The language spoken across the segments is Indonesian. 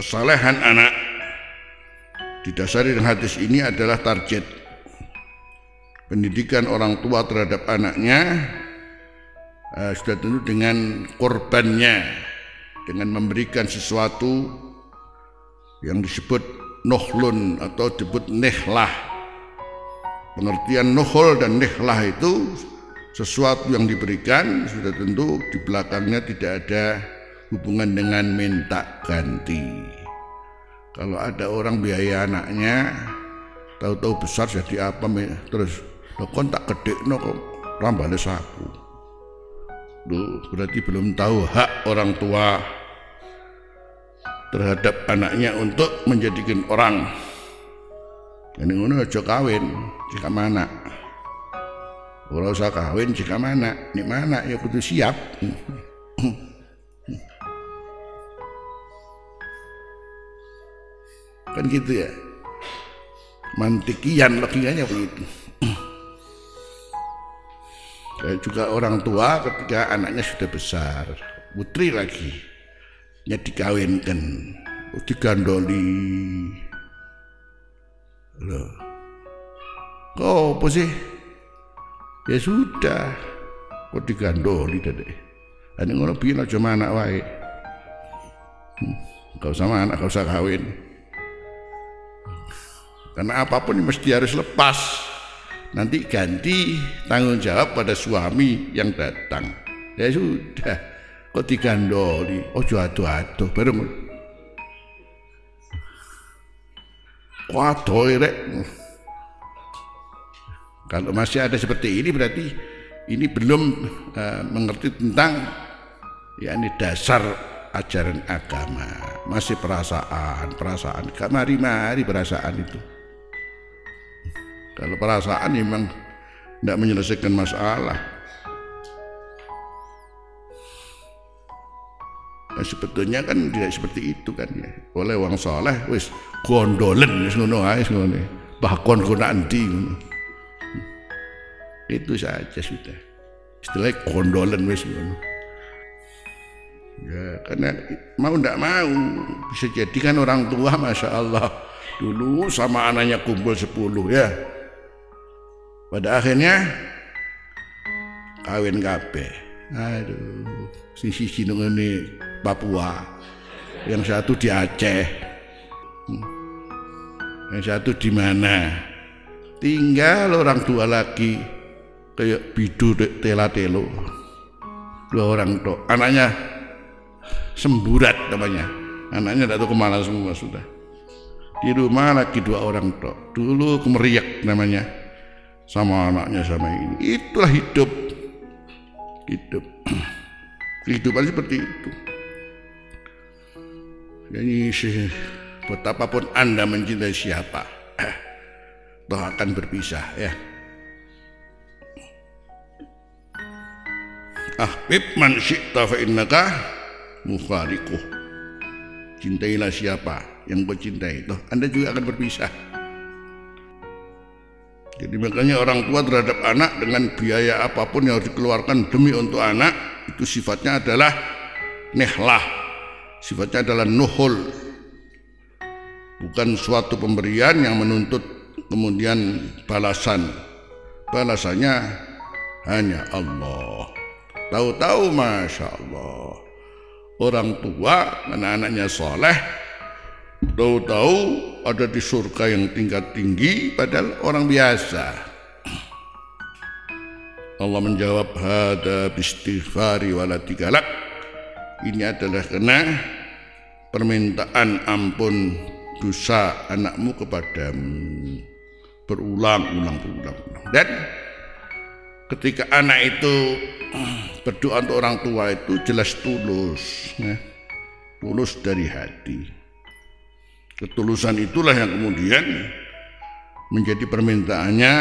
kesalehan anak didasari dengan hadis ini adalah target. Pendidikan orang tua terhadap anaknya uh, sudah tentu dengan korbannya dengan memberikan sesuatu yang disebut nohlun atau disebut nehlah. Pengertian nohol dan nehlah itu sesuatu yang diberikan sudah tentu di belakangnya tidak ada hubungan dengan minta ganti. Kalau ada orang biaya anaknya, tahu-tahu besar jadi apa terus kon tak gede no kok rambale sapu. Duh, berarti belum tahu hak orang tua terhadap anaknya untuk menjadikan orang. Ini ngono aja kawin jika mana. Ora usah kawin jika mana, nih mana ya kudu siap. Kan gitu ya. Mantikian logikanya begitu. Saya juga orang tua ketika anaknya sudah besar putri lagi nya dikawinkan oh, digandoli. Loh kok apa sih? Ya sudah kok digandoli tadi ini ngono biar aja anak wae. Hmm, kau sama anak kau usah kawin karena apa pun mesti harus lepas. Nanti ganti tanggung jawab pada suami yang datang. Ya sudah, kok digandoli, oh adu-adu, baru Waduh, rek. Kalau masih ada seperti ini berarti ini belum uh, mengerti tentang ya ini dasar ajaran agama masih perasaan perasaan mari-mari perasaan itu kalau perasaan memang tidak menyelesaikan masalah. Nah, sebetulnya kan tidak seperti itu kan ya. Oleh wong soleh wis gondolen wis ngono ae ngono. Bahkan guna anti Itu saja sudah. Istilahnya gondolen wis ngono. Ya, karena mau tidak mau bisa jadi kan orang tua masya Allah dulu sama anaknya kumpul sepuluh ya pada akhirnya kawin kabeh. Aduh, sisi sini ini Papua. Yang satu di Aceh. Hmm. Yang satu di mana? Tinggal orang tua lagi kayak bidu tela telo. Dua orang tok. Anaknya semburat namanya. Anaknya tidak tahu ke mana semua sudah. Di rumah lagi dua orang tok. Dulu kemeriak namanya sama anaknya sama ini. Itulah hidup. Hidup. Kehidupan seperti itu. Jadi betapapun anda mencintai siapa toh akan berpisah ya. Ahbib man syi'ta fa innaka mufariquh cintailah siapa yang kau cintai toh anda juga akan berpisah jadi makanya orang tua terhadap anak dengan biaya apa pun yang harus dikeluarkan demi untuk anak itu sifatnya adalah nehlah, sifatnya adalah nuhul, bukan suatu pemberian yang menuntut kemudian balasan. Balasannya hanya Allah. Tahu-tahu masya Allah orang tua anak-anaknya soleh Tahu-tahu ada di surga yang tingkat tinggi padahal orang biasa. Allah menjawab hada bistighfari walatigalak. Ini adalah karena permintaan ampun dosa anakmu kepadamu berulang-ulang berulang-ulang dan ketika anak itu berdoa untuk orang tua itu jelas tulus ya. tulus dari hati Ketulusan itulah yang kemudian menjadi permintaannya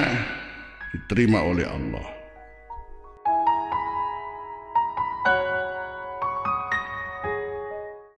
diterima oleh Allah.